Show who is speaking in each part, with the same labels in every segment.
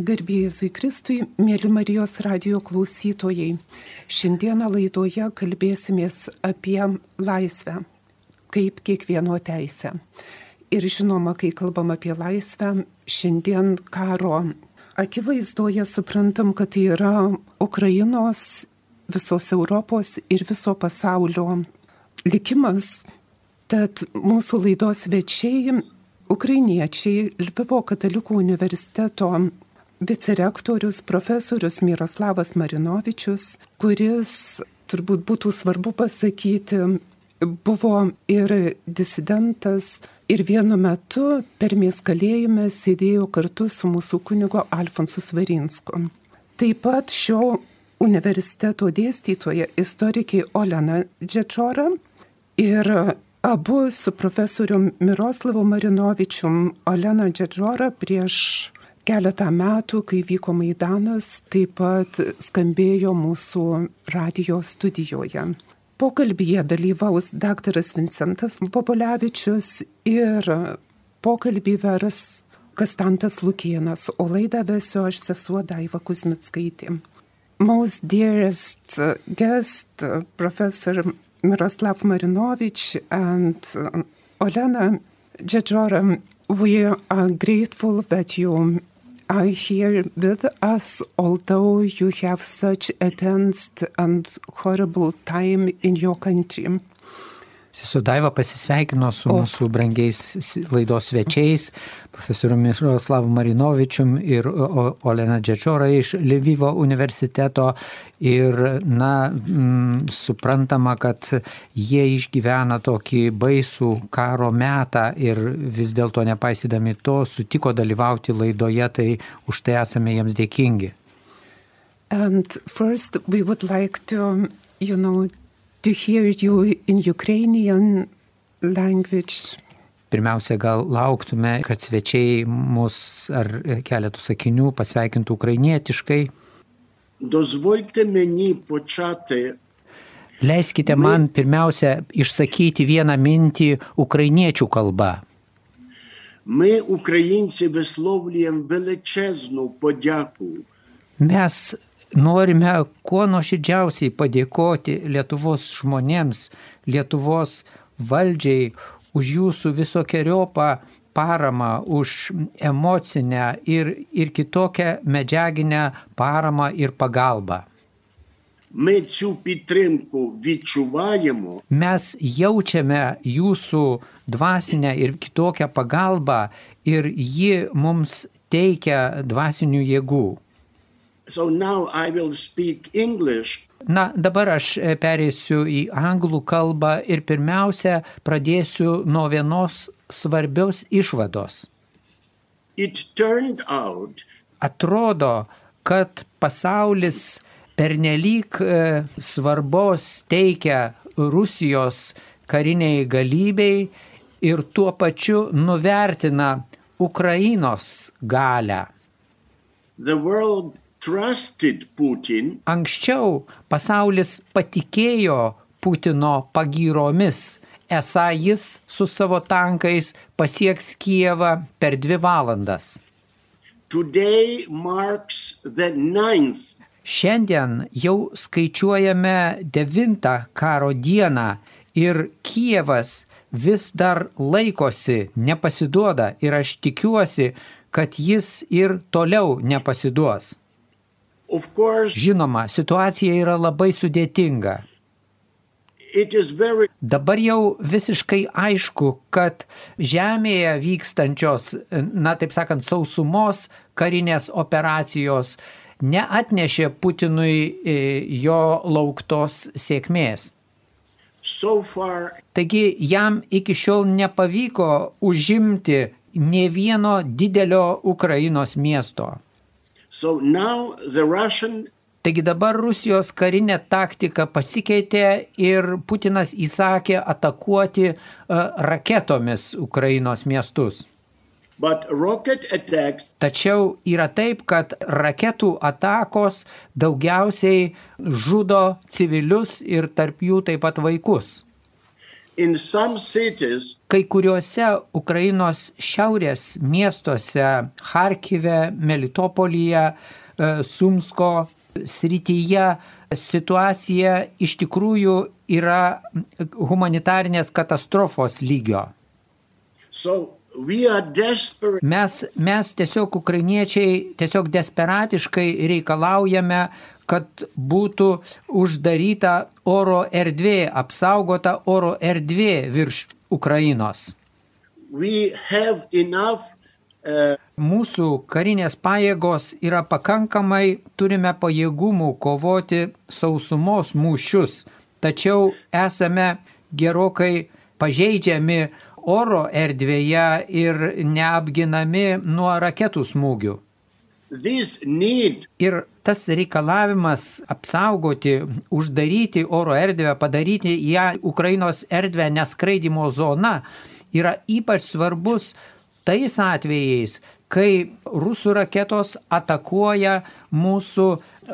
Speaker 1: Garbėjai Kristui, mėly Marijos radio klausytojai, šiandieną laidoje kalbėsimės apie laisvę, kaip kiekvieno teisę. Ir žinoma, kai kalbam apie laisvę, šiandien karo akivaizdoje suprantam, kad tai yra Ukrainos, visos Europos ir viso pasaulio likimas. Tad mūsų laidos svečiai, ukrainiečiai, Lvivo katalikų universiteto vicerektorius profesorius Miroslavas Marinovičius, kuris turbūt būtų svarbu pasakyti, buvo ir disidentas ir vienu metu per kalėjime sėdėjo kartu su mūsų kunigo Alfonsu Svarinsku. Taip pat šio universiteto dėstytoja istorikė Olena Džečora ir abu su profesoriu Miroslavu Marinovičium Olena Džečora prieš keletą metų, kai vyko Maidanas, taip pat skambėjo mūsų radio studijoje. Pokalbėje dalyvaus daktaras Vincentas Popolevičius ir pokalbį vers Kastantas Lukienas, o laidą vesiu aš sesuo Daiva Kuzmitskaitė. Most dearest guest, Professor Miroslav Marinovich and Olena Jejora, we are grateful that you are here with us, although you have such a tense and horrible time in your country.
Speaker 2: Sesuo Daiva pasisveikino su o. mūsų brangiais laidos svečiais, profesoriumi Miroslavu Marinovičium ir Olena Džečora iš Lvivo universiteto. Ir, na, m, suprantama, kad jie išgyvena tokį baisų karo metą ir vis dėlto nepaisydami to sutiko dalyvauti laidoje, tai už tai esame jiems dėkingi.
Speaker 1: And first we would like to, you know, to hear you in Ukrainian language.
Speaker 2: Pirmiausia, gal lauktume, kad svečiai mus ar keletų sakinių pasveikintų ukrainietiškai.
Speaker 3: Dozvolite meni počatai.
Speaker 2: Leiskite man pirmiausia išsakyti vieną mintį ukrainiečių kalba.
Speaker 3: Mes, ukrainiečiai, vislovlėjom veličeznų podėkų.
Speaker 2: Mes norime kuo nuoširdžiausiai padėkoti Lietuvos žmonėms, Lietuvos valdžiai už jūsų visokiojopą paramą, už emocinę ir, ir kitokią medžiaginę paramą ir pagalbą.
Speaker 3: Ми цю підтримку відчуваємо.
Speaker 2: Mes jaučiame jūsų dvasinę ir kitokią pagalbą ir ji mums teikia dvasinių jėgų.
Speaker 3: So now I will speak English.
Speaker 2: Na, dabar aš perėsiu į anglų kalbą ir pirmiausia pradėsiu nuo vienos svarbios išvados.
Speaker 3: It turned out
Speaker 2: Atrodo, kad pasaulis pernelyg e, svarbos teikia Rusijos kariniai galybei ir tuo pačiu nuvertina Ukrainos galę.
Speaker 3: the world
Speaker 2: Anksčiau pasaulis patikėjo Putino pagyromis, esą jis su savo tankais pasieks Kievą per dvi valandas. Šiandien jau skaičiuojame devintą karo dieną ir Kievas vis dar laikosi, nepasiduoda ir aš tikiuosi, kad jis ir toliau nepasiduos. Žinoma, situacija yra labai sudėtinga. Dabar jau visiškai aišku, kad Žemėje vykstančios, na taip sakant, sausumos karinės operacijos neatnešė Putinui e, jo lauktos sėkmės. Taigi jam iki šiol nepavyko užimti ne vieno didelio Ukrainos miesto.
Speaker 3: So now the Russian
Speaker 2: Taigi dabar Rusijos karinė taktika pasikeitė ir Putinas įsakė atakuoti e, raketomis Ukrainos miestus.
Speaker 3: but rocket attacks
Speaker 2: Tačiau yra taip, kad raketų atakos daugiausiai žudo civilius ir tarp jų taip pat vaikus. Kai kuriuose Ukrainos šiaurės miestuose, Harkive, Melitopolyje, e, Sumsko srityje situacija iš tikrųjų yra humanitarinės katastrofos lygio.
Speaker 3: so
Speaker 2: Mes, mes tiesiog ukrainiečiai tiesiog desperatiškai reikalaujame, kad būtų uždaryta oro erdvė, apsaugota oro erdvė virš Ukrainos.
Speaker 3: enough uh,
Speaker 2: Mūsų karinės pajėgos yra pakankamai, turime pajėgumų kovoti sausumos mūšius, tačiau esame gerokai pažeidžiami oro erdvėje ir neapginami nuo raketų smūgių. Ir tas reikalavimas apsaugoti, uždaryti oro erdvę, padaryti ją Ukrainos erdvę neskraidimo zona yra ypač svarbus tais atvejais, kai rusų raketos atakuoja mūsų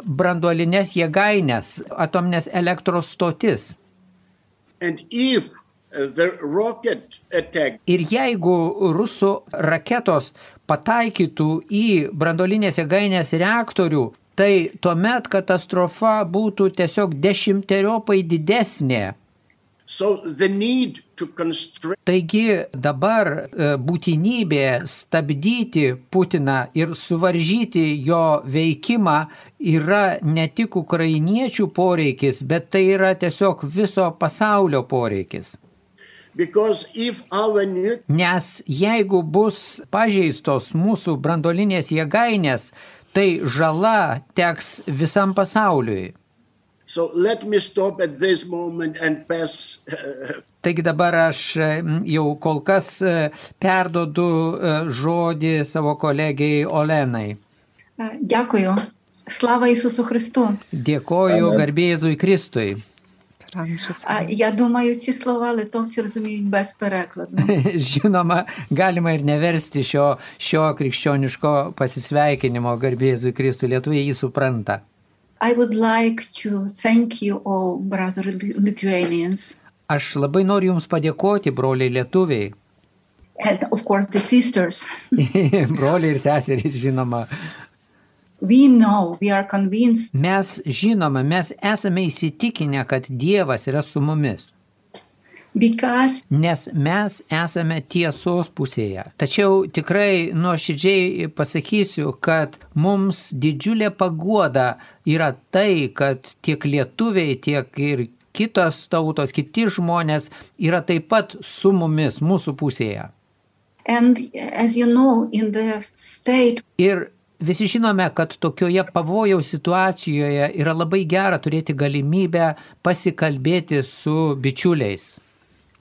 Speaker 2: branduolinės jėgainės, atominės elektros stotis.
Speaker 3: uh,
Speaker 2: Ir jeigu rusų raketos pataikytų į brandolinės jėgainės reaktorių, tai tuomet katastrofa būtų tiesiog dešimteriopai didesnė.
Speaker 3: so
Speaker 2: Taigi dabar e, būtinybė stabdyti Putiną ir suvaržyti jo veikimą yra ne tik ukrainiečių poreikis, bet tai yra tiesiog viso pasaulio poreikis.
Speaker 3: nu-
Speaker 2: Nes jeigu bus pažeistos mūsų brandolinės jėgainės, tai žala teks visam pasauliui.
Speaker 3: So pass, uh,
Speaker 2: Taigi dabar aš e, jau kol kas e, perdodu e, žodį savo kolegijai Olenai.
Speaker 4: Dėkuoju. Slava Jėzusų Kristų.
Speaker 2: Dėkoju garbėjai Jėzui Kristui.
Speaker 1: Per amžius.
Speaker 4: А я думаю, ці слова литовці розуміють без перекладу.
Speaker 2: Žinoma, galima ir neversti šio, šio krikščioniško pasisveikinimo garbėzui Kristui. Lietuviai jį supranta.
Speaker 4: I would like to thank you all, brother Lithuanians,
Speaker 2: Aš labai noriu Jums padėkoti, broliai lietuviai.
Speaker 4: and of course the sisters.
Speaker 2: broliai ir seserys, žinoma.
Speaker 4: We know, we are convinced
Speaker 2: Mes žinoma, mes esame įsitikinę, kad Dievas yra su mumis.
Speaker 4: because
Speaker 2: Nes mes esame tiesos pusėje. Tačiau tikrai nuoširdžiai pasakysiu, kad mums didžiulė paguoda yra tai, kad tiek lietuviai, tiek ir kitos tautos, kiti žmonės yra taip pat su mumis, mūsų pusėje.
Speaker 4: and you know, state
Speaker 2: Ir visi žinome, kad tokioje pavojaus situacijoje yra labai gera turėti galimybę pasikalbėti su bičiuliais.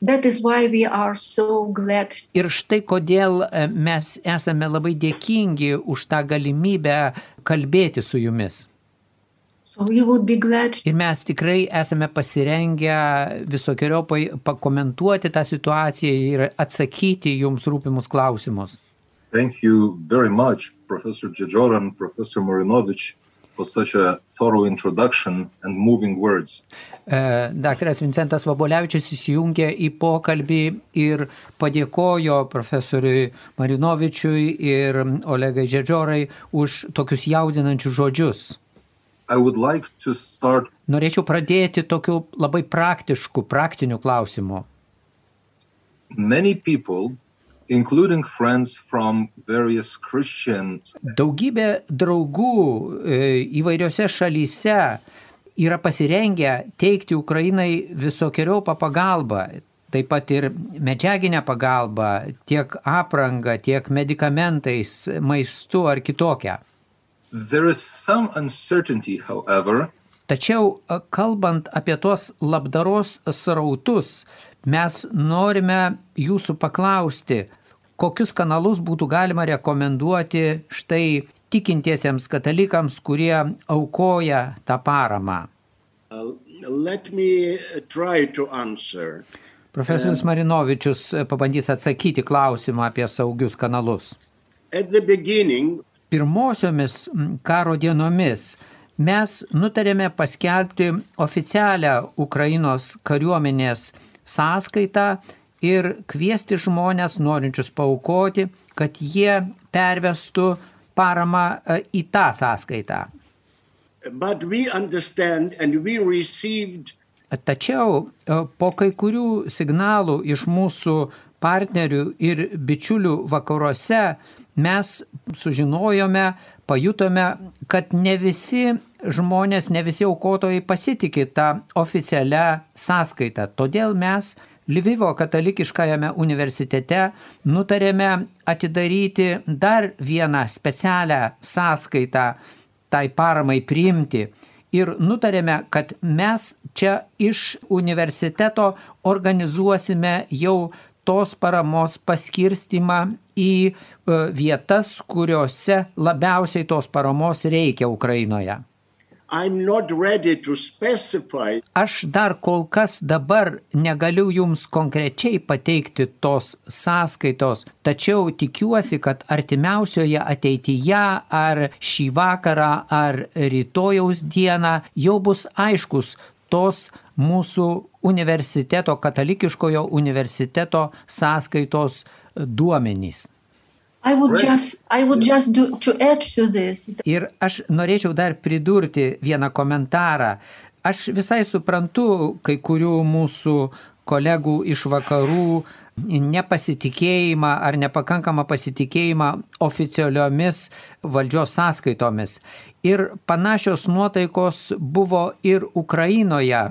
Speaker 4: that is why we are so glad
Speaker 2: Ir štai kodėl e, mes esame labai dėkingi už tą galimybę kalbėti su jumis.
Speaker 4: so we would be glad
Speaker 2: Ir mes tikrai esame pasirengę visokiojopai pakomentuoti tą situaciją ir atsakyti jums rūpimus klausimus.
Speaker 5: Thank you very much, Professor Jajoran, Professor Marinovich, for such a thorough introduction and moving words.
Speaker 2: E, Daktaras Vincentas Vabolevičius įsijungė į pokalbį ir padėkojo profesoriui Marinovičiui ir Olegai Džedžorai už tokius jaudinančius žodžius.
Speaker 5: Like start
Speaker 2: Norėčiau pradėti tokiu labai praktišku, praktiniu klausimu.
Speaker 5: many people, including friends from various Christian
Speaker 2: Daugybė draugų e, įvairiose šalyse yra pasirengę teikti Ukrainai visokiojopą pagalbą, taip pat ir medžiaginę pagalbą, tiek aprangą, tiek medikamentais, maistu ar kitokią.
Speaker 5: There is some uncertainty, however,
Speaker 2: Tačiau a, kalbant apie tuos labdaros srautus, mes norime jūsų paklausti, kokius kanalus būtų galima rekomenduoti štai tikintiesiems katalikams, kurie aukoja tą paramą.
Speaker 3: uh, uh,
Speaker 2: Profesorius Marinovičius e, pabandys atsakyti klausimą apie saugius kanalus. Pirmosiomis karo dienomis mes nutarėme paskelbti oficialią Ukrainos kariuomenės sąskaitą ir kviesti žmonės, norinčius paukoti, kad jie pervestų paramą e, į tą sąskaitą.
Speaker 3: But we understand and we received
Speaker 2: Tačiau e, po kai kurių signalų iš mūsų partnerių ir bičiulių vakaruose mes sužinojome, pajutome, kad ne visi žmonės, ne visi aukotojai pasitikė tą oficialią sąskaitą. Todėl mes Lvivo katalikiškajame universitete nutarėme atidaryti dar vieną specialią sąskaitą tai paramai priimti. Ir nutarėme, kad mes čia iš universiteto organizuosime jau tos paramos paskirstimą į e, vietas, kuriuose labiausiai tos paramos reikia Ukrainoje. Aš dar kol kas dabar negaliu jums konkrečiai pateikti tos sąskaitos, tačiau tikiuosi, kad artimiausioje ateityje ar šį vakarą ar rytojaus dieną jau bus aiškus tos mūsų universiteto, katalikiškojo universiteto sąskaitos duomenys.
Speaker 4: I would
Speaker 3: Right.
Speaker 4: just I would just do to to this.
Speaker 2: Ir aš norėčiau dar pridurti vieną komentarą. Aš visai suprantu kai kurių mūsų kolegų iš vakarų nepasitikėjimą ar nepakankamą pasitikėjimą oficialiomis valdžios sąskaitomis. Ir panašios nuotaikos buvo ir Ukrainoje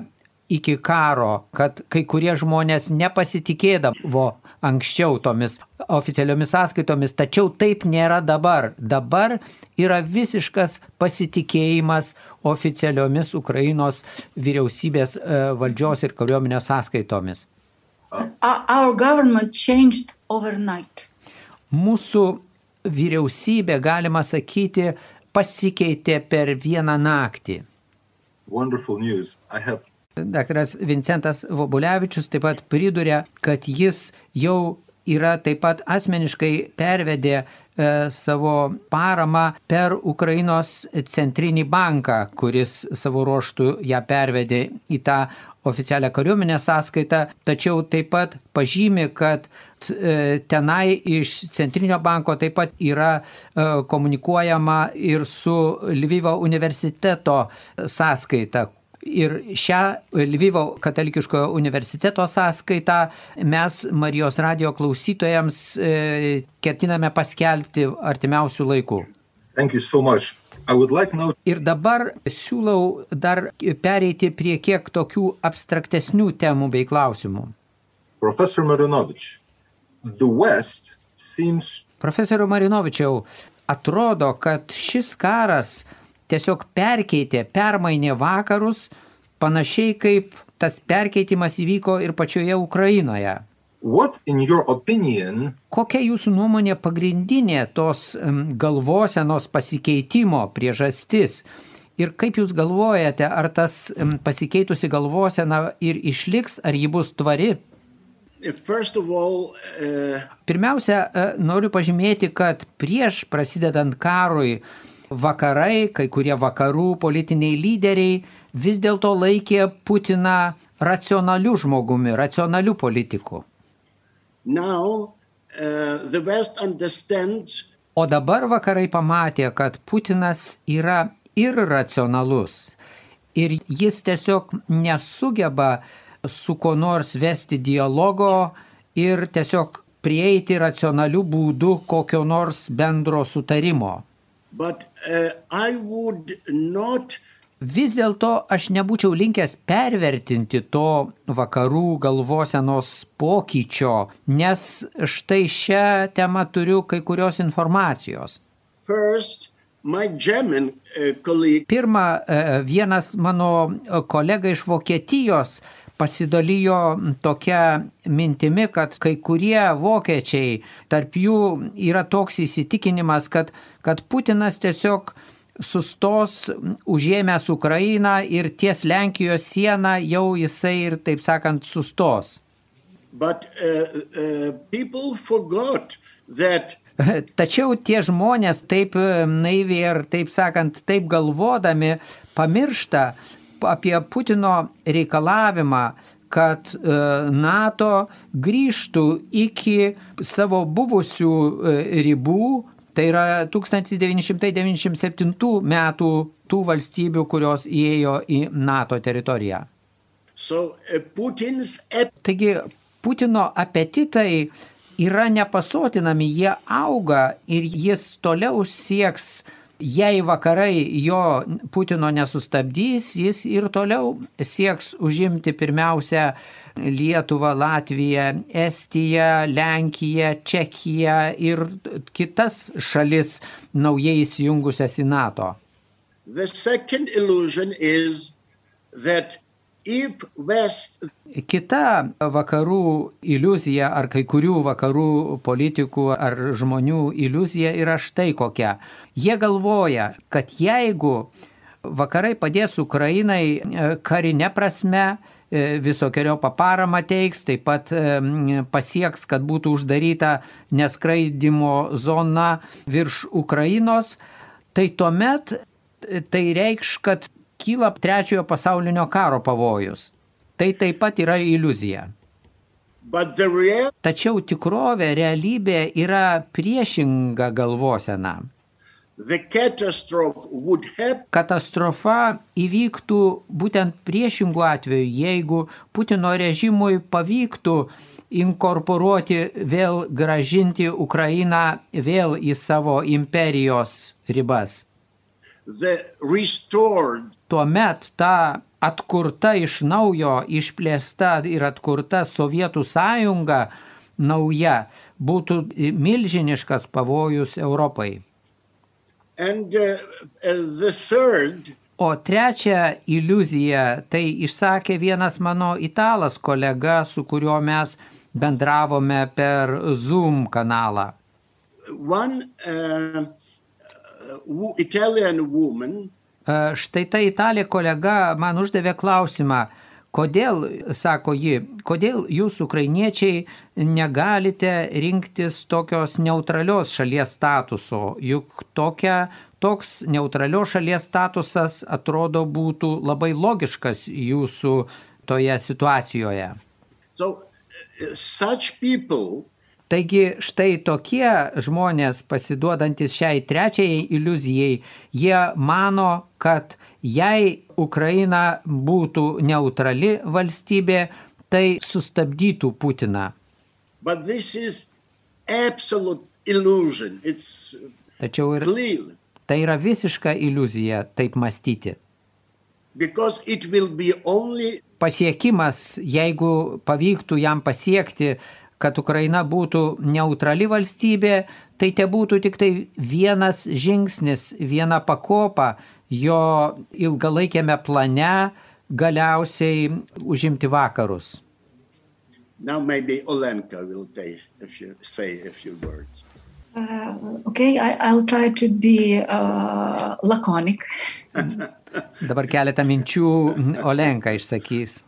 Speaker 2: iki karo, kad kai kurie žmonės nepasitikėdavo anksčiau tomis oficialiomis sąskaitomis, tačiau taip nėra dabar. Dabar yra visiškas pasitikėjimas oficialiomis Ukrainos vyriausybės e, valdžios ir kariuomenės sąskaitomis.
Speaker 4: Our, our government changed overnight.
Speaker 2: Mūsų vyriausybė, galima sakyti, pasikeitė per vieną naktį.
Speaker 5: Wonderful news. I have
Speaker 2: Daktaras Vincentas Vobulevičius taip pat pridūrė, kad jis jau yra taip pat asmeniškai pervedė e, savo paramą per Ukrainos centrinį banką, kuris savo ruoštų ją pervedė į tą oficialią kariuomenę sąskaitą, tačiau taip pat pažymi, kad e, tenai iš centrinio banko taip pat yra e, komunikuojama ir su Lvivo universiteto sąskaita, Ir šią Lvivo katalikiškojo universiteto sąskaitą mes Marijos radio klausytojams e, ketiname paskelbti artimiausių laikų.
Speaker 5: thank you so much. Like now
Speaker 2: Ir dabar siūlau dar pereiti prie kiek tokių abstraktesnių temų bei klausimų.
Speaker 5: The West seems
Speaker 2: Profesoriu Marinovičiau, atrodo, kad šis karas tiesiog perkeitė, permainė vakarus, panašiai kaip tas perkeitimas įvyko ir pačioje Ukrainoje.
Speaker 5: what, in your opinion,
Speaker 2: Kokia jūsų nuomonė pagrindinė tos galvosenos pasikeitimo priežastis? Ir kaip jūs galvojate, ar tas pasikeitusi galvosena ir išliks, ar ji bus tvari?
Speaker 3: all uh,
Speaker 2: Pirmiausia, e, noriu pažymėti, kad prieš prasidedant karui vakarai, kai kurie vakarų politiniai lyderiai vis dėlto laikė Putiną racionaliu žmogumi, racionaliu politiku.
Speaker 3: now uh,
Speaker 2: O dabar vakarai pamatė, kad Putinas yra ir racionalus. Ir jis tiesiog nesugeba su kuo nors vesti dialogo ir tiesiog prieiti racionalių būdų kokio nors bendro sutarimo.
Speaker 3: But uh, I would not
Speaker 2: Vis dėlto aš nebūčiau linkęs pervertinti to vakarų galvosenos pokyčio, nes štai šią temą turiu kai kurios informacijos.
Speaker 3: first, my German uh, colleague
Speaker 2: Pirma, e, vienas mano kolega iš Vokietijos pasidalijo tokia mintimi, kad kai kurie vokiečiai, tarp jų yra toks įsitikinimas, kad, kad Putinas tiesiog sustos užėmęs Ukrainą ir ties Lenkijos sieną jau jisai ir, taip sakant, sustos.
Speaker 3: But uh, uh, that
Speaker 2: Tačiau tie žmonės taip e, naiviai ir, taip sakant, taip galvodami, pamiršta apie Putino reikalavimą, kad e, NATO grįžtų iki savo buvusių e, ribų, tai yra 1997 metų tų valstybių, kurios įėjo į NATO teritoriją.
Speaker 3: So uh, Putin's
Speaker 2: Taigi Putino apetitai yra nepasotinami, jie auga ir jis toliau sieks, jei vakarai jo Putino nesustabdys, jis ir toliau sieks užimti pirmiausia Lietuvą, Latviją, Estiją, Lenkiją, Čekiją ir kitas šalis naujai įsijungusias į NATO.
Speaker 3: the second illusion is that
Speaker 2: Kita vakarų iliuzija ar kai kurių vakarų politikų ar žmonių iliuzija yra štai kokia. Jie galvoja, kad jeigu vakarai padės Ukrainai e, karinė prasme, e, visokiojo paparamą teiks, taip pat e, pasieks, kad būtų uždaryta neskraidimo zona virš Ukrainos, tai tuomet tai reikš, kad kyla trečiojo pasaulinio karo pavojus. Tai taip pat yra iliuzija. Tačiau tikrovė, realybė yra priešinga galvosena. Katastrofa įvyktų būtent priešingų atveju, jeigu Putino režimui pavyktų inkorporuoti, vėl gražinti Ukrainą vėl į savo imperijos ribas. Tuomet ta atkurta iš naujo, išplėsta ir atkurta Sovietų sąjunga nauja būtų milžiniškas pavojus Europai.
Speaker 3: and uh, uh, third
Speaker 2: O trečią iliuziją tai išsakė vienas mano italas kolega, su kuriuo mes bendravome per Zoom kanalą.
Speaker 3: one uh, Italian woman
Speaker 2: Štai ta italė kolega man uždavė klausimą, kodėl, sako ji, kodėl jūs ukrainiečiai negalite rinktis tokios neutralios šalies statuso, juk tokia, toks neutralios šalies statusas atrodo būtų labai logiškas jūsų toje situacijoje.
Speaker 3: so such people
Speaker 2: Taigi štai tokie žmonės pasiduodantis šiai trečiai iliuzijai, jie mano, kad jei Ukraina būtų neutrali valstybė, tai sustabdytų Putiną. Tačiau ir tai yra visiška iliuzija taip mąstyti.
Speaker 3: because it will be only
Speaker 2: Pasiekimas, jeigu pavyktų jam pasiekti, kad Ukraina būtų neutrali valstybė, tai te būtų tik tai vienas žingsnis, viena pakopa jo ilgalaikiame plane galiausiai užimti vakarus.
Speaker 3: now maybe Olenka will take a few, say a few words
Speaker 4: Uh, okay, I, I'll try to be uh, laconic.
Speaker 2: Dabar keletą minčių Olenka išsakys.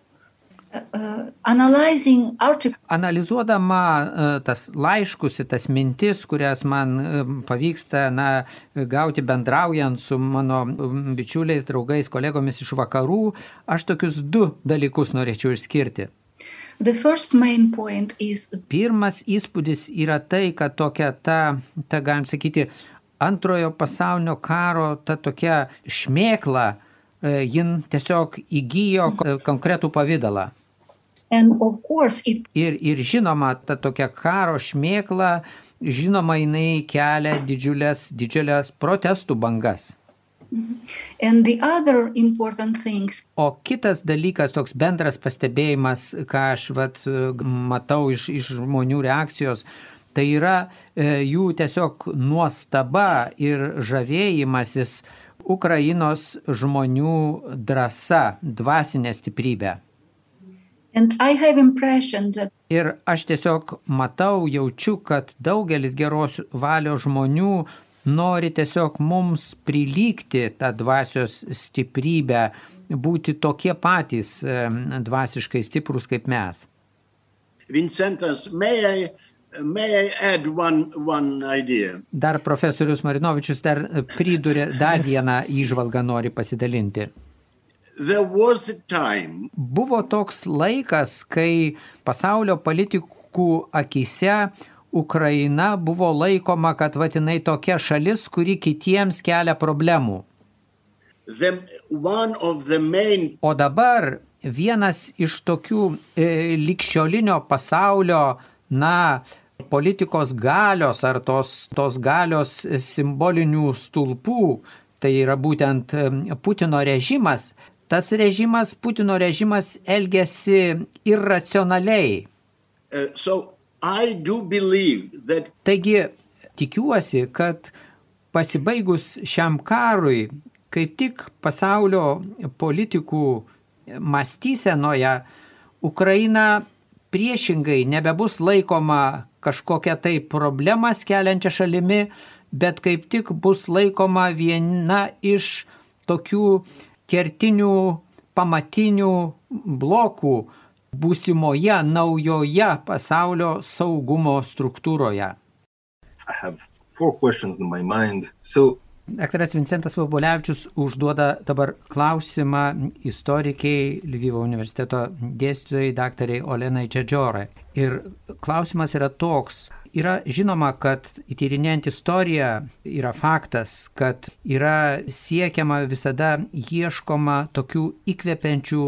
Speaker 2: Analizuodama e, tas laiškus ir tas mintis, kurias man e, pavyksta na, gauti bendraujant su mano bičiuliais, draugais, kolegomis iš vakarų, aš tokius du dalykus norėčiau išskirti.
Speaker 4: Is
Speaker 2: Pirmas įspūdis yra tai, kad tokia ta, ta galim sakyti, antrojo pasaulinio karo ta tokia šmėkla, e, jin tiesiog įgyjo ko- konkretų pavydalą.
Speaker 4: And of course it
Speaker 2: Ir, ir žinoma, ta tokia karo šmėkla, žinoma, jinai kelia didžiulės, didžiulės protestų bangas.
Speaker 4: and the other important things
Speaker 2: O kitas dalykas, toks bendras pastebėjimas, ką aš vat, matau iš, iš žmonių reakcijos, tai yra e, jų tiesiog nuostaba ir žavėjimasis Ukrainos žmonių drąsa, dvasinė stiprybė.
Speaker 4: and I have impression that
Speaker 2: Ir aš tiesiog matau, jaučiu, kad daugelis geros valios žmonių nori tiesiog mums prilygti tą dvasios stiprybę, būti tokie patys dvasiškai stiprus kaip mes.
Speaker 3: Vincentas, may I may I add one one idea?
Speaker 2: Dar profesorius Marinovičius dar pridurė dar
Speaker 1: Yes.
Speaker 2: vieną įžvalgą nori pasidalinti.
Speaker 3: there was a time
Speaker 2: Buvo toks laikas, kai pasaulio politikų akise Ukraina buvo laikoma, kad vatinai tokia šalis, kuri kitiems kelia problemų.
Speaker 3: the, one of the main
Speaker 2: O dabar vienas iš tokių e, likščiolinio pasaulio, na, politikos galios ar tos, tos galios simbolinių stulpų, tai yra būtent Putino režimas, tas režimas, Putino režimas elgesi irracionaliai.
Speaker 3: uh, so that
Speaker 2: Taigi tikiuosi, kad pasibaigus šiam karui, kaip tik pasaulio politikų mąstysenoje, Ukraina priešingai nebebus laikoma kažkokia tai problemą keliančia šalimi, bet kaip tik bus laikoma viena iš tokių kertinių, pamatinių blokų būsimoje naujoje pasaulio saugumo struktūroje.
Speaker 5: So,
Speaker 2: Daktaras Vincentas Vabolevičius užduoda dabar klausimą istorikiai Lvivo universiteto dėstytojai daktariai Olenai Džedžiorai. Ir klausimas yra toks. Yra žinoma, kad įtyrinėjant istoriją yra faktas, kad yra siekiama visada ieškoma tokių įkvepiančių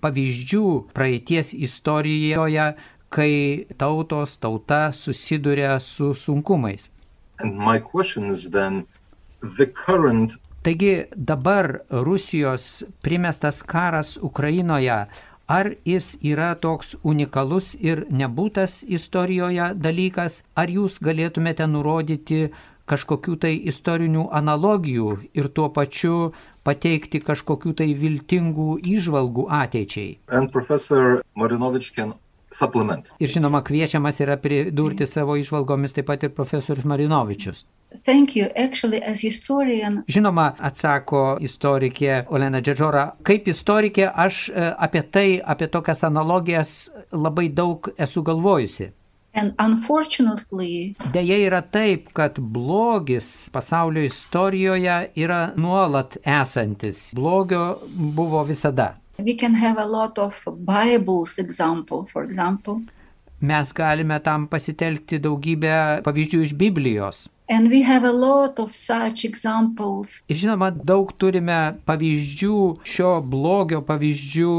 Speaker 2: pavyzdžių praeities istorijoje, kai tautos, tauta susiduria su sunkumais.
Speaker 5: then the current
Speaker 2: Taigi dabar Rusijos primestas karas Ukrainoje, ar jis yra toks unikalus ir nebūtas istorijoje dalykas, ar jūs galėtumėte nurodyti kažkokių tai istorinių analogijų ir tuo pačiu pateikti kažkokių tai viltingų įžvalgų ateičiai.
Speaker 5: and Professor Marinovich can supplement.
Speaker 2: Ir žinoma, kviečiamas yra pridurti savo išvalgomis taip pat ir profesorius Marinovičius.
Speaker 4: Thank you. Actually, as historian,
Speaker 2: Žinoma, atsako istorikė Olena Džedžora. Kaip istorikė aš e, apie tai, apie tokias analogijas labai daug esu galvojusi.
Speaker 4: and unfortunately,
Speaker 2: Deja yra taip, kad blogis pasaulio istorijoje yra nuolat esantis. Blogio buvo visada.
Speaker 4: We can have a lot of Bible's example, for example,
Speaker 2: Mes galime tam pasitelkti daugybę pavyzdžių iš Biblijos.
Speaker 4: and we have a lot of such examples
Speaker 2: Ir žinoma, daug turime pavyzdžių, šio blogio pavyzdžių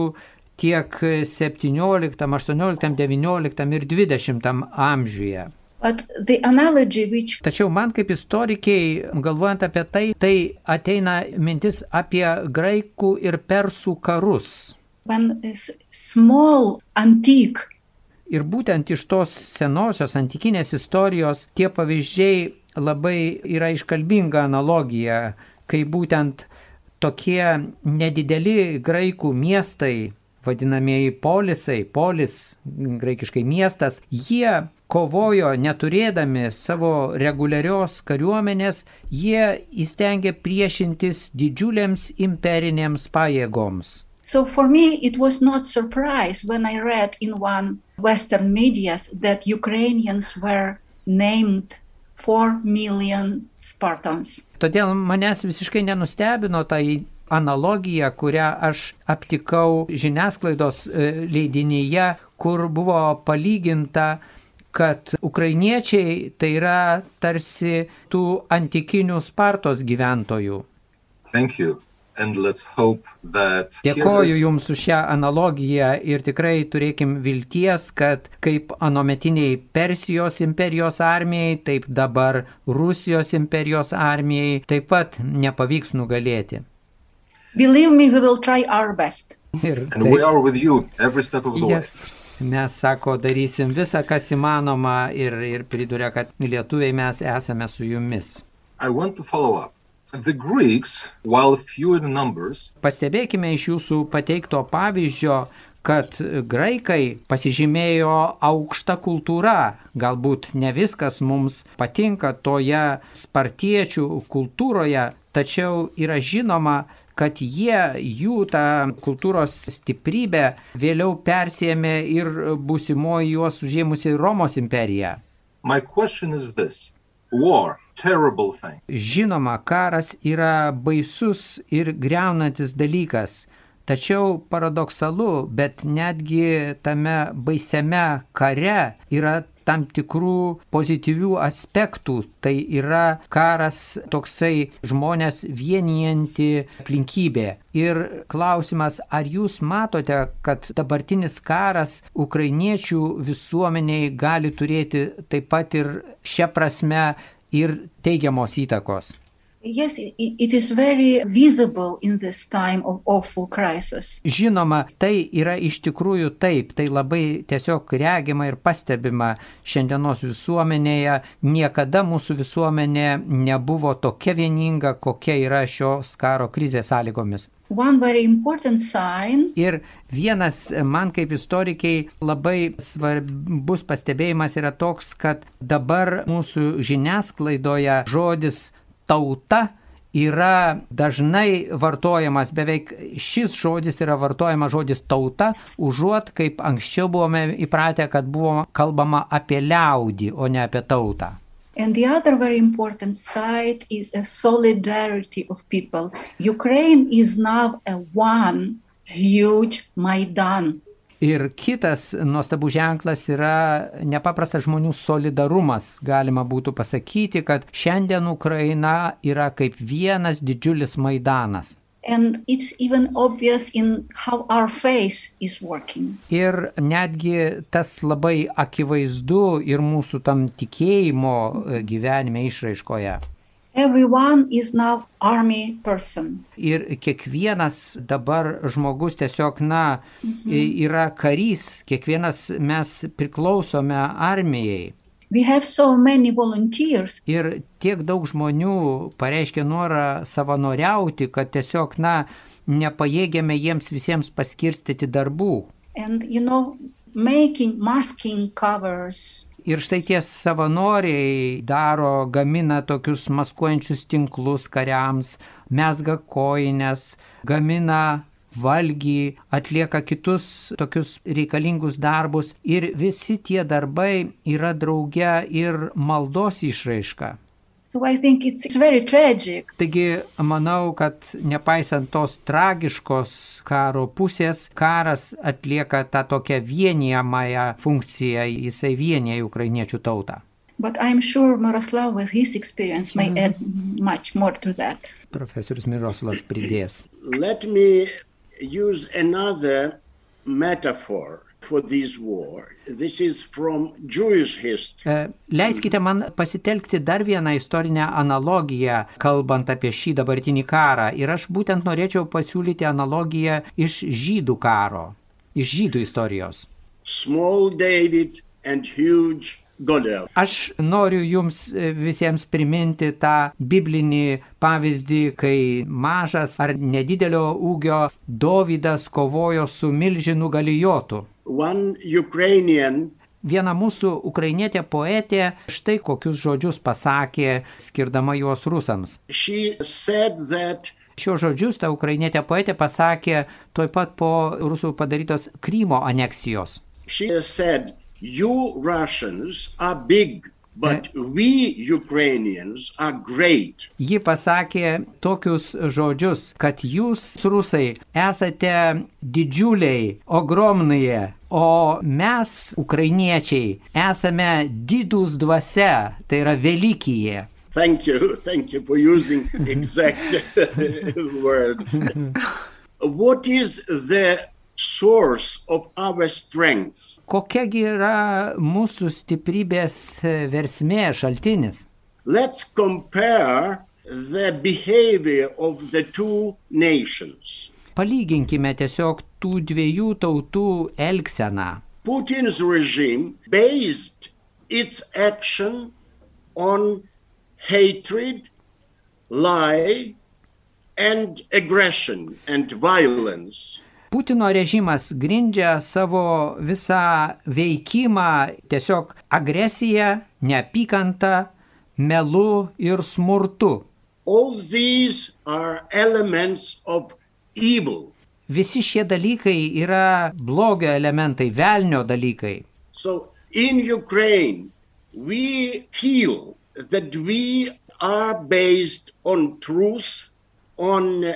Speaker 2: tiek 17, 18, 19 ir 20 amžiuje.
Speaker 4: Which
Speaker 2: Tačiau man kaip istorikiai, galvojant apie tai, tai ateina mintis apie graikų ir persų karus.
Speaker 4: small antique
Speaker 2: Ir būtent iš tos senosios antikinės istorijos tie pavyzdžiai labai yra iškalbinga analogija, kai būtent tokie nedideli graikų miestai, vadinamieji polisai, polis, graikiškai miestas, jie kovojo neturėdami savo reguliarios kariuomenės, jie įstengė priešintis didžiulėms imperinėms pajėgoms.
Speaker 4: So for me, it was not surprise when I read in one Western medias that Ukrainians were named four million Spartans.
Speaker 2: Todėl manęs visiškai nenustebino tai analogija, kurią aš aptikau žiniasklaidos e, leidinyje, kur buvo palyginta, kad ukrainiečiai tai yra tarsi tų antikinių Spartos gyventojų.
Speaker 5: Thank you. And let's hope that here
Speaker 2: Dėkoju Jums už šią analogiją ir tikrai turėkim vilties, kad kaip anometiniai Persijos imperijos armijai, taip dabar Rusijos imperijos armijai taip pat nepavyks nugalėti.
Speaker 4: Believe me, we will try our best.
Speaker 2: Ir
Speaker 5: and we are with you every step of the way.
Speaker 2: Mes, sako, darysim visą, kas įmanoma ir, ir priduria, kad lietuviai mes esame su jumis.
Speaker 5: Greeks, numbers,
Speaker 2: Pastebėkime iš jūsų pateikto pavyzdžio, kad graikai pasižymėjo aukštą kultūrą. Galbūt ne viskas mums patinka toje spartiečių kultūroje, tačiau yra žinoma, kad jie, jų tą kultūros stiprybę vėliau persėmė ir būsimoji juos užėmusi Romos imperija.
Speaker 5: my question is this war, terrible thing.
Speaker 2: Žinoma, karas yra baisus ir greunantis dalykas. Tačiau paradoksalu, bet netgi tame baisiame kare yra tam tikrų pozityvių aspektų. Tai yra karas toksai žmonės vienijanti aplinkybė. Ir klausimas, ar jūs matote, kad dabartinis karas ukrainiečių visuomeniai gali turėti taip pat ir šią prasme ir teigiamos įtakos?
Speaker 4: Yes, it, is very visible in this time of awful crisis.
Speaker 2: Žinoma, tai yra iš tikrųjų taip, tai labai tiesiog regima ir pastebima šiandienos visuomenėje. Niekada mūsų visuomenė nebuvo tokia vieninga, kokia yra šios karo krizės sąlygomis.
Speaker 4: One very important sign
Speaker 2: Ir vienas man kaip istorikiai labai svarbus pastebėjimas yra toks, kad dabar mūsų žiniasklaidoje žodis tauta yra dažnai vartojamas, beveik šis žodis yra vartojamas žodis tauta, užuot kaip anksčiau buvome įpratę, kad buvo kalbama apie liaudį, o ne apie tautą.
Speaker 4: And the other very important side is a solidarity of people. Ukraine is now a one huge Maidan.
Speaker 2: Ir kitas nuostabų ženklas yra nepaprastas žmonių solidarumas. Galima būtų pasakyti, kad šiandien Ukraina yra kaip vienas didžiulis Maidanas. Ir netgi tas labai akivaizdu ir mūsų tam tikėjimo e, gyvenime išraiškoje.
Speaker 4: Everyone is now army person.
Speaker 2: Ir kiekvienas dabar žmogus tiesiog, na, i- yra karys, kiekvienas mes priklausome armijai.
Speaker 4: We have so many volunteers.
Speaker 2: Ir tiek daug žmonių pareiškia norą savanoriauti, kad tiesiog, na, nepajėgėme jiems visiems paskirstyti darbų.
Speaker 4: And you know, making masking covers,
Speaker 2: Ir štai tie savanoriai daro, gamina tokius maskuojančius tinklus kariams, mesga koinės, gamina valgį, atlieka kitus tokius reikalingus darbus ir visi tie darbai yra drauge ir maldos išraiška. Taigi manau, kad nepaisant tos tragiškos karo pusės, karas atlieka tą tokią vienijamąją funkciją, jisai vienyje ukrainiečių tautą.
Speaker 4: But I'm sure Miroslav, with his experience, may add much more to that.
Speaker 2: Profesorius Miroslav pridės.
Speaker 3: Let me use another metaphor for this war. This is from Jewish history.
Speaker 2: E, Leiskite man pasitelkti dar vieną istorinę analogiją, kalbant apie šį dabartinį karą. Ir aš būtent norėčiau pasiūlyti analogiją iš žydų karo, iš žydų istorijos.
Speaker 3: Small David and huge Goliath.
Speaker 2: Aš noriu jums e, visiems priminti tą biblinį pavyzdį, kai mažas ar nedidelio ūgio Dovydas kovojo su milžinu galijotu.
Speaker 3: One Ukrainian
Speaker 2: Viena mūsų ukrainietė poetė štai kokius žodžius pasakė, skirdama juos rusams.
Speaker 3: she said that
Speaker 2: Šios žodžius ta ukrainietė poetė pasakė tuoj pat po rusų padarytos Krymo aneksijos.
Speaker 3: she said, "You Russians are big, but we Ukrainians are great."
Speaker 2: Ji pasakė tokius žodžius, kad jūs, rusai, esate didžiuliai, ogromnai, o mes, ukrainiečiai, esame didūs dvasia, tai yra Velykyje.
Speaker 3: Thank you, thank you for using exact words. what is the source of our strength?
Speaker 2: Kokiagi yra mūsų stiprybės e, versmė šaltinis?
Speaker 3: Let's compare the behavior of the two nations.
Speaker 2: Palyginkime tiesiog tų dviejų tautų elgseną.
Speaker 3: Putin's regime based its action on hatred, lie, and aggression and violence.
Speaker 2: Putino režimas grindžia savo visą veikimą tiesiog agresiją, neapykantą, melu ir smurtu. Visi šie dalykai yra blogio elementai, velnio dalykai.
Speaker 3: So in Ukraine, we feel that we are based on truth, on.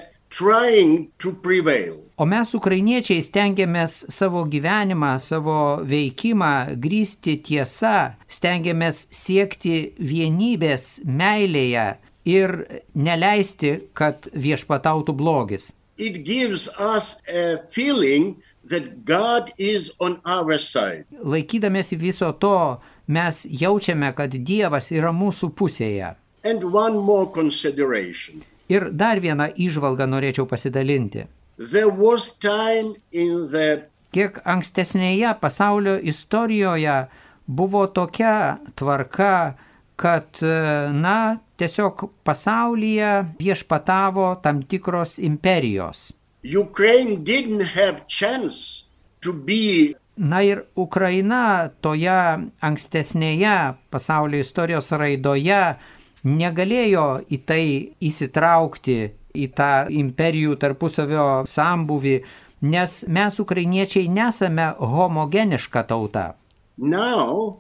Speaker 2: O mes, ukrainiečiai, stengiamės savo gyvenimą, savo veikimą grįsti tiesa, stengiamės siekti vienybės meilėje ir neleisti, kad viešpatautų blogis. Laikydamėsi viso to, mes jaučiame, kad Dievas yra mūsų pusėje. Ir dar vieną išvalgą norėčiau pasidalinti.
Speaker 3: The
Speaker 2: Kiek ankstesnėje pasaulio istorijoje buvo tokia tvarka, kad, e, na, tiesiog pasaulyje viešpatavo tam tikros imperijos. Na ir Ukraina toje ankstesnėje pasaulio istorijos raidoje negalėjo į tai įsitraukti, į tą imperijų tarpusavio sambuvį, nes mes ukrainiečiai nesame homogeniška tauta.
Speaker 3: now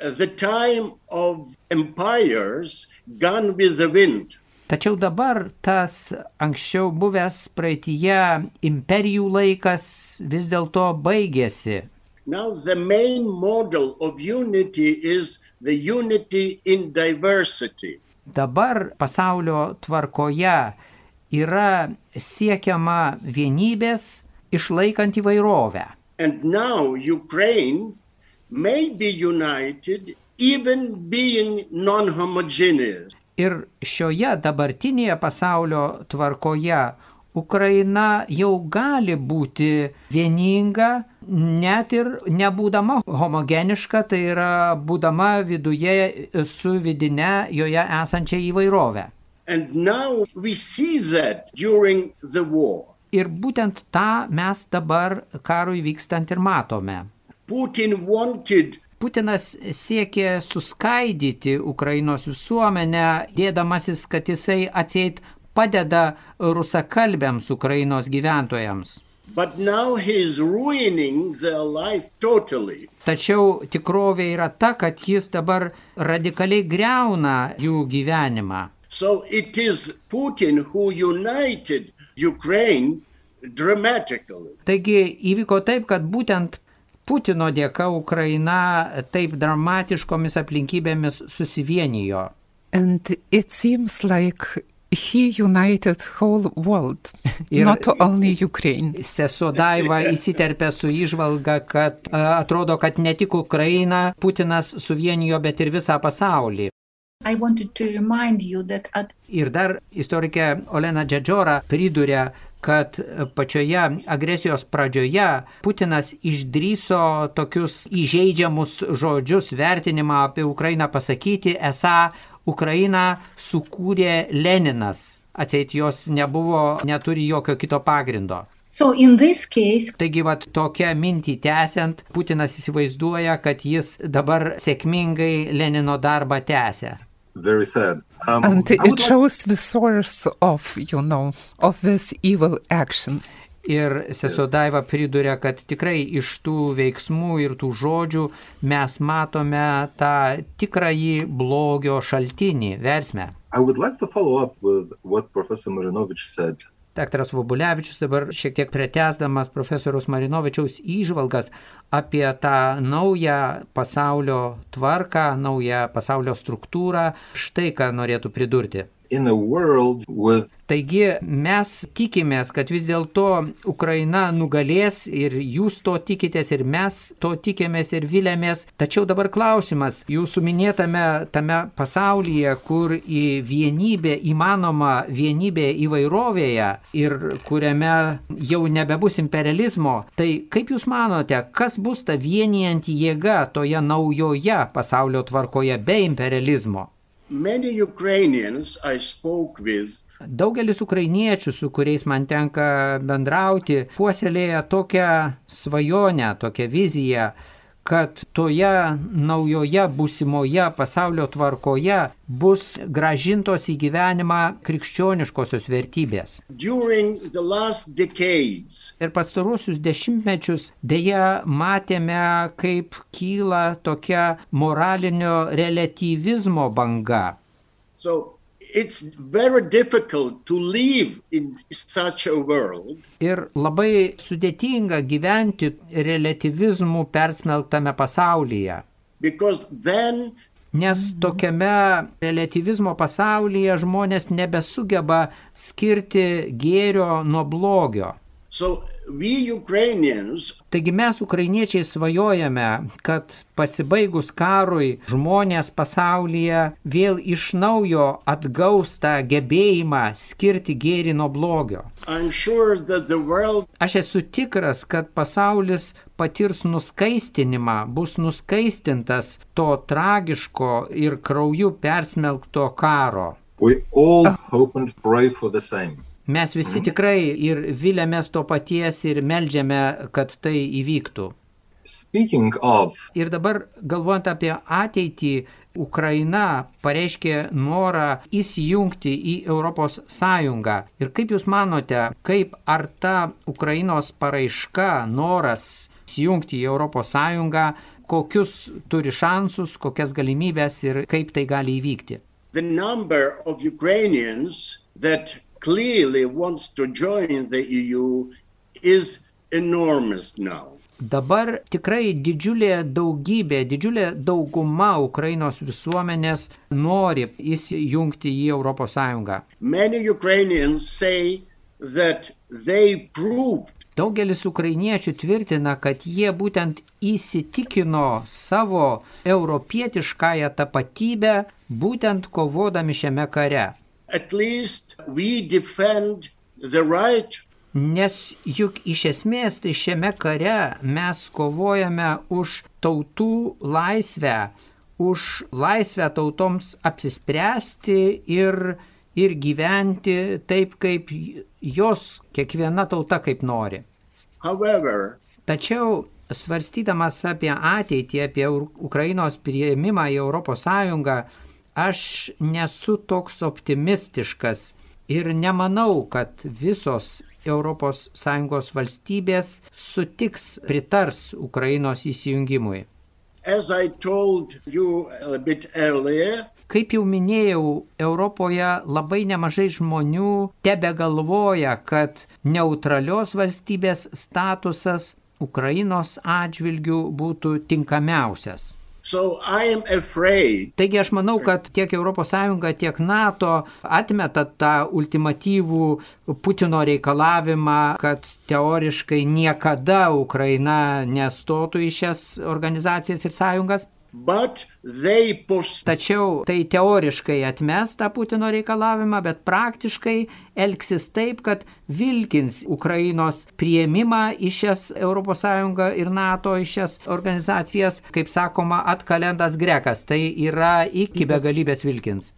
Speaker 3: the time of empires gone with the wind.
Speaker 2: Tačiau dabar tas anksčiau buvęs praeitie imperijų laikas vis dėlto baigėsi.
Speaker 3: Now the main model of unity is the unity in diversity.
Speaker 2: Dabar pasaulio tvarkoje yra siekiama vienybės išlaikant įvairovę.
Speaker 3: And now Ukraine may be united even being non-homogeneous.
Speaker 2: Ir šioje dabartinėje pasaulio tvarkoje Ukraina jau gali būti vieninga, net ir nebūdama homogeniška, tai yra būdama viduje su vidinė joje esančia įvairovė. Ir būtent tą mes dabar karui vykstant ir matome.
Speaker 3: Putin wanted
Speaker 2: Putinas siekė suskaidyti Ukrainos visuomenę, dėdamasis, kad jisai atseit padeda rusakalbėms Ukrainos gyventojams.
Speaker 3: But now he's ruining their life totally.
Speaker 2: Tačiau tikrovė yra ta, kad jis dabar radikaliai greuna jų gyvenimą.
Speaker 3: So it is Putin who united Ukraine dramatically.
Speaker 2: Taigi įvyko taip, kad būtent Putino dėka Ukraina taip dramatiškomis aplinkybėmis susivienijo.
Speaker 1: And it seems like he united whole world,
Speaker 2: Ir-
Speaker 1: not only Ukraine.
Speaker 2: Sesuo Daiva įsiterpė su išvalga, kad a, atrodo, kad ne tik Ukraina Putinas suvienijo, bet ir visą pasaulį.
Speaker 4: I wanted to remind you that at
Speaker 2: Ir dar istorikė Olena Džedžora pridūrė, kad pačioje agresijos pradžioje Putinas išdryso tokius įžeidžiamus žodžius vertinimą apie Ukrainą pasakyti, esą Ukrainą sukūrė Leninas. Atseit jos nebuvo, neturi jokio kito pagrindo.
Speaker 4: so in this case
Speaker 2: Taigi, vat, tokią mintį tęsiant, Putinas įsivaizduoja, kad jis dabar sėkmingai Lenino darbą tęsia.
Speaker 5: Very sad. Um,
Speaker 1: And it shows the source of, you know, of this evil action.
Speaker 2: Ir sesuo Daiva priduria, kad tikrai iš tų veiksmų ir tų žodžių mes matome tą tikrąjį blogio šaltinį,
Speaker 5: would like.
Speaker 2: Daktaras Vobulevičius dabar šiek tiek pretesdamas profesoriaus Marinovičiaus įžvalgas apie tą naują pasaulio tvarką, naują pasaulio struktūrą, štai ką norėtų pridurti.
Speaker 5: With
Speaker 2: Taigi mes tikimės, kad vis dėlto Ukraina nugalės ir jūs to tikitės ir mes to tikėmės ir vilėmės. Tačiau dabar klausimas, jūsų minėtame tame pasaulyje, kur į vienybę įmanoma vienybė įvairovėje ir kuriame jau nebebus imperializmo, tai kaip jūs manote, kas bus ta vienijanti jėga toje naujoje pasaulio tvarkoje be imperializmo? Daugelis ukrainiečių, su kuriais man tenka bendrauti, puoselėja tokią svajonę, tokią viziją, kad toje naujoje būsimoje pasaulio tvarkoje bus gražintos į gyvenimą krikščioniškosios vertybės.
Speaker 3: decades.
Speaker 2: Ir pastaruosius dešimtmečius dėja matėme, kaip kyla tokia moralinio relativizmo banga.
Speaker 3: So it's very difficult to live in such a world
Speaker 2: Ir labai sudėtinga gyventi relativizmų persmelktame pasaulyje.
Speaker 3: because then
Speaker 2: Nes tokiame relativizmo pasaulyje žmonės nebesugeba skirti gėrio nuo blogio.
Speaker 3: So we Ukrainians
Speaker 2: Taigi mes, ukrainiečiai, svajojame, kad pasibaigus karui žmonės pasaulyje vėl iš naujo atgaus tą gebėjimą skirti gėrį nuo blogio.
Speaker 3: I'm sure that the world
Speaker 2: Aš esu tikras, kad pasaulis patirs nuskaistinimą, bus nuskaistintas to tragiško ir krauju persmelkto karo.
Speaker 5: We all hope and pray for the same.
Speaker 2: Mes visi tikrai ir vilėmės to paties ir melžiame, kad tai įvyktų.
Speaker 5: Speaking of,
Speaker 2: Ir dabar galvojant apie ateitį, Ukraina pareiškė norą įsijungti į Europos Sąjungą. Ir kaip Jūs manote, kaip ar ta Ukrainos paraiška, noras įsijungti į Europos Sąjungą, kokius turi šansus, kokias galimybės ir kaip tai gali įvykti?
Speaker 3: the number of Ukrainians that clearly wants to join the EU is enormous now.
Speaker 2: Dabar tikrai didžiulė daugybė, didžiulė dauguma Ukrainos visuomenės nori įsijungti į ES.
Speaker 3: Many Ukrainians say that they proved
Speaker 2: Daugelis ukrainiečių tvirtina, kad jie būtent įsitikino savo europietiškąją tapatybę, būtent kovodami šiame kare.
Speaker 3: At least we defend the right
Speaker 2: Nes juk iš esmės tai šiame kare mes kovojame už tautų laisvę, už laisvę tautoms apsispręsti ir, ir gyventi taip, kaip jos kiekviena tauta kaip nori.
Speaker 3: However,
Speaker 2: Tačiau svarstydamas apie ateitį, apie Ukrainos prieimimą į ES, aš nesu toks optimistiškas ir nemanau, kad visos ES valstybės sutiks, pritars Ukrainos įsijungimui.
Speaker 3: earlier,
Speaker 2: Kaip jau minėjau, Europoje labai nemažai žmonių tebe galvoja, kad neutralios valstybės statusas Ukrainos atžvilgių būtų tinkamiausias.
Speaker 3: So
Speaker 2: Taigi aš manau, kad tiek ES, tiek NATO atmeta tą ultimatyvų Putino reikalavimą, kad teoriškai niekada Ukraina nestotų į šias organizacijas ir sąjungas.
Speaker 3: But they post
Speaker 2: Tačiau tai teoriškai atmes tą Putino reikalavimą, bet praktiškai elgsis taip, kad vilkins Ukrainos prieimimą į šias ES ir NATO, į šias organizacijas, kaip sakoma, atkalendas grekas. Tai yra iki begalybės vilkins.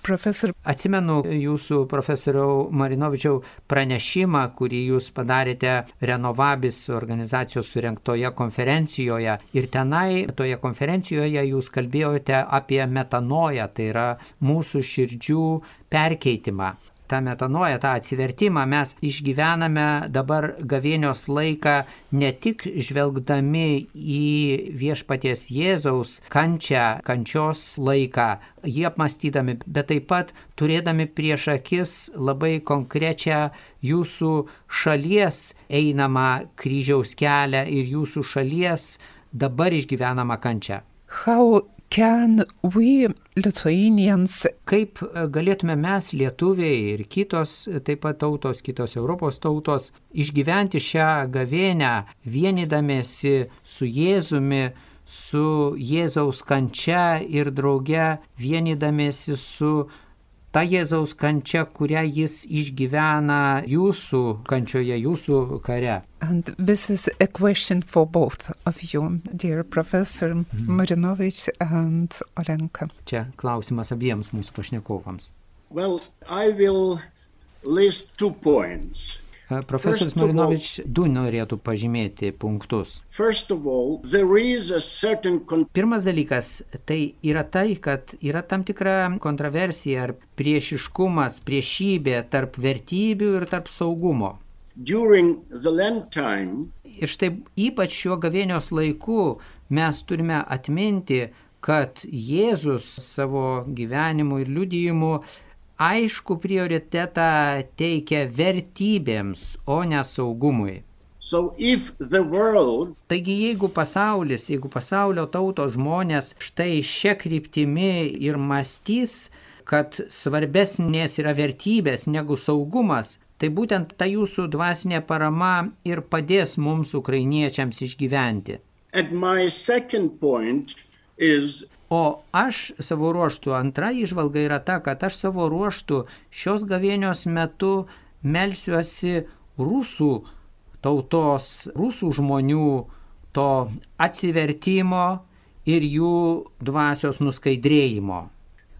Speaker 1: Professor
Speaker 2: Atsimenu jūsų profesoriau Marinovičiau pranešimą, kurį jūs padarėte Renovabis organizacijos surinktoje konferencijoje. Ir tenai, toje konferencijoje jūs kalbėjote apie metanoją, tai yra mūsų širdžių perkeitimą. Tą metanoją, tą atsivertimą mes išgyvename dabar gavėnios laiką ne tik žvelgdami į viešpaties Jėzaus kančią, kančios laiką, jį apmastydami, bet taip pat turėdami prieš akis labai konkrečią jūsų šalies einamą kryžiaus kelią ir jūsų šalies dabar išgyvenamą kančią.
Speaker 1: how can we Lithuanians?
Speaker 2: Kaip e, galėtume mes, lietuviai ir kitos e, taip pat tautos, kitos Europos tautos, išgyventi šią gavėnę, vienydamėsi su Jėzumi, su Jėzaus kančia ir drauge vienydamėsi su ta Jėzaus kančia, kurią jis išgyvena jūsų kančioje, jūsų kare.
Speaker 1: And this is a question for both of you, dear Professor Marinovich and Olenka.
Speaker 2: Čia klausimas abiems mūsų pašnekovams.
Speaker 3: Well, I will list two points.
Speaker 2: Profesorius Marinovič du norėtų pažymėti punktus.
Speaker 3: All,
Speaker 2: Pirmas dalykas tai yra tai, kad yra tam tikra kontroversija ar priešiškumas, priešybė tarp vertybių ir tarp saugumo.
Speaker 3: time.
Speaker 2: Ir štai ypač šiuo gavėnios laiku mes turime atminti, kad Jėzus savo gyvenimu ir liudijimu aišku prioritetą teikia vertybėms, o ne saugumui.
Speaker 3: So if the world
Speaker 2: Taigi jeigu pasaulis, jeigu pasaulio tautos žmonės štai šia kryptimi ir mąstys, kad svarbesnės yra vertybės negu saugumas, tai būtent ta jūsų dvasinė parama ir padės mums ukrainiečiams išgyventi.
Speaker 3: and my second point is
Speaker 2: O aš savo ruoštų, antra išvalga yra ta, kad aš savo ruoštų šios gavėnios metu melsiuosi rusų tautos, rusų žmonių to atsivertimo ir jų dvasios nuskaidrėjimo.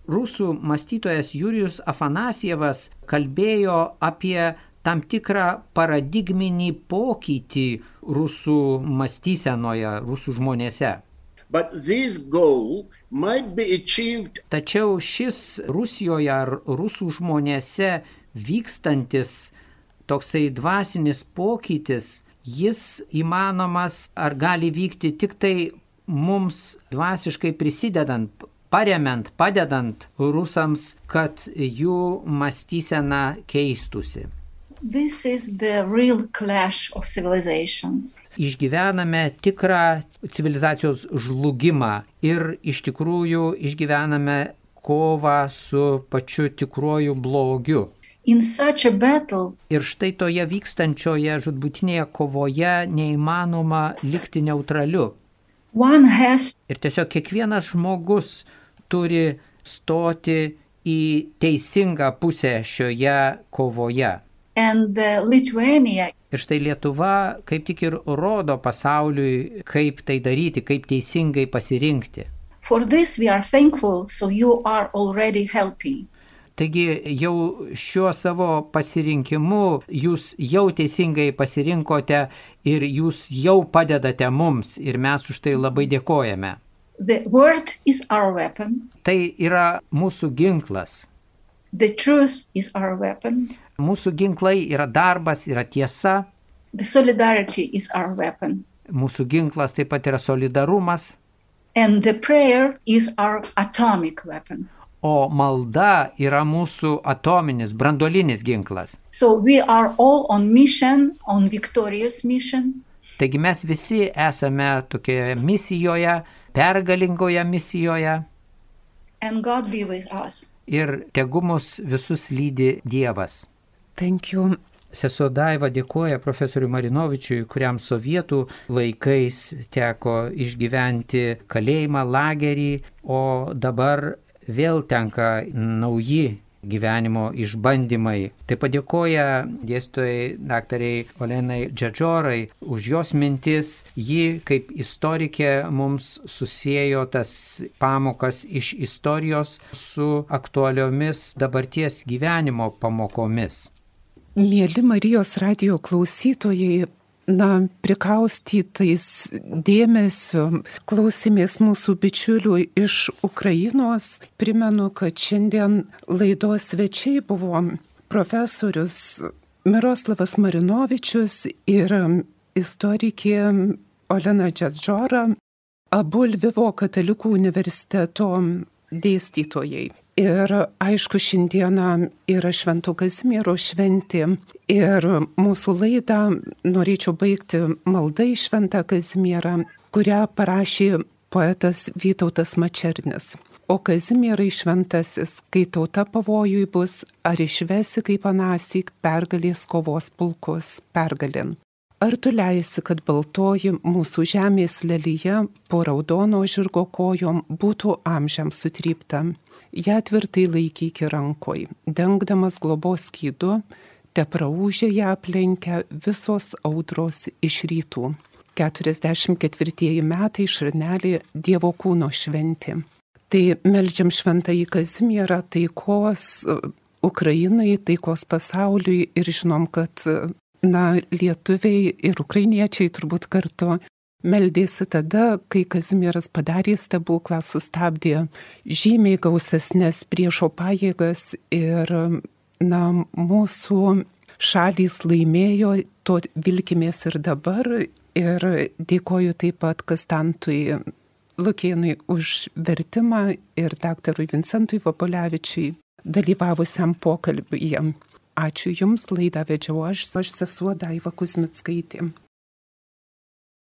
Speaker 2: Rusų mąstytojas Jurijus Afanasievas kalbėjo apie tam tikrą paradigminį pokytį rusų mąstysenoje, rusų žmonėse. Tačiau šis Rusijoje ar rusų žmonėse vykstantis toksai dvasinis pokytis, jis įmanomas ar gali vykti tik tai mums dvasiškai prisidedant, paremiant, padedant rusams, kad jų mąstysena keistusi.
Speaker 4: This is the real clash of civilizations.
Speaker 2: Išgyvename tikrą civilizacijos žlugimą ir iš tikrųjų išgyvename kovą su pačiu tikruoju blogiu. Ir štai toje vykstančioje žudbutinėje kovoje neįmanoma likti neutraliu.
Speaker 4: has
Speaker 2: Ir tiesiog kiekvienas žmogus turi stoti į teisingą pusę šioje kovoje.
Speaker 4: Uh,
Speaker 2: Ir štai Lietuva kaip tik ir rodo pasauliui, kaip tai daryti, kaip teisingai pasirinkti.
Speaker 4: Thankful, so you are already helping.
Speaker 2: Taigi jau šiuo savo pasirinkimu jūs jau teisingai pasirinkote ir jūs jau padedate mums ir mes už tai labai dėkojame.
Speaker 4: The word is our weapon,
Speaker 2: Tai yra mūsų ginklas.
Speaker 4: the truth is our weapon,
Speaker 2: Mūsų ginklai yra darbas, yra tiesa,
Speaker 4: the solidarity is our weapon,
Speaker 2: mūsų ginklas taip pat yra solidarumas,
Speaker 4: and the prayer is our atomic weapon.
Speaker 2: o malda yra mūsų atominis, brandolinis ginklas.
Speaker 4: So we are all on mission, on victorious mission,
Speaker 2: Taigi mes visi esame tokioje misijoje, pergalingoje misijoje
Speaker 4: and God be with us.
Speaker 2: ir tegu mus visus lydi Dievas.
Speaker 1: Thank you.
Speaker 2: Sesuo Daiva dėkoja profesoriui Marinovičiui, kuriam sovietų laikais teko išgyventi kalėjimą, lagerį, o dabar vėl tenka nauji gyvenimo išbandymai. Taip padėkoja dėstytojai daktariai Olenai Džadžorai už jos mintis. Ji kaip istorikė mums susijėjo tas pamokas iš istorijos su aktualiomis dabarties gyvenimo pamokomis.
Speaker 1: Mėly Marijos radio klausytojai, na, prikaustytais dėmesio klausimės mūsų bičiulių iš Ukrainos. Primenu, kad šiandien laidos svečiai buvo profesorius Miroslavas Marinovičius ir istorikė Olena Džadžora, abu Lvivo katalikų universiteto dėstytojai. Ir aišku, šiandieną yra Švento Kazimiero šventė ir mūsų laidą norėčiau baigti maldą į Šventą Kazimierą, kurią parašė poetas Vytautas Mačernis. O Kazimierai šventasis, kai tauta pavojui bus, ar išvesi kaip anasik pergalės kovos pulkus pergalin. Ar tu leisi, kad baltoji mūsų žemės lelyje po raudono žirgo kojom būtų amžiams sutrypta? Ja tvirtai laikyk rankoj, dengdamas globos skydu, te praūžė ją aplenkia visos audros iš rytų. 44 metai šarnelį Dievo kūno šventė. Tai melžiam šventąjį Kazimierą taikos Ukrainai, taikos pasauliui ir žinom, kad na, lietuviai ir ukrainiečiai turbūt kartu meldėsi tada, kai Kazimieras padarė stebuklą, sustabdė žymiai gausesnės priešo pajėgas ir na, mūsų šalys laimėjo, to vilkimės ir dabar ir dėkoju taip pat Kastantui Lukėnui už vertimą ir daktarui Vincentui Vopolevičiui dalyvavusiam pokalbėje. Ačiū Jums, laidą vedžiau aš, aš sesuo Daiva Kuzmitskaitė.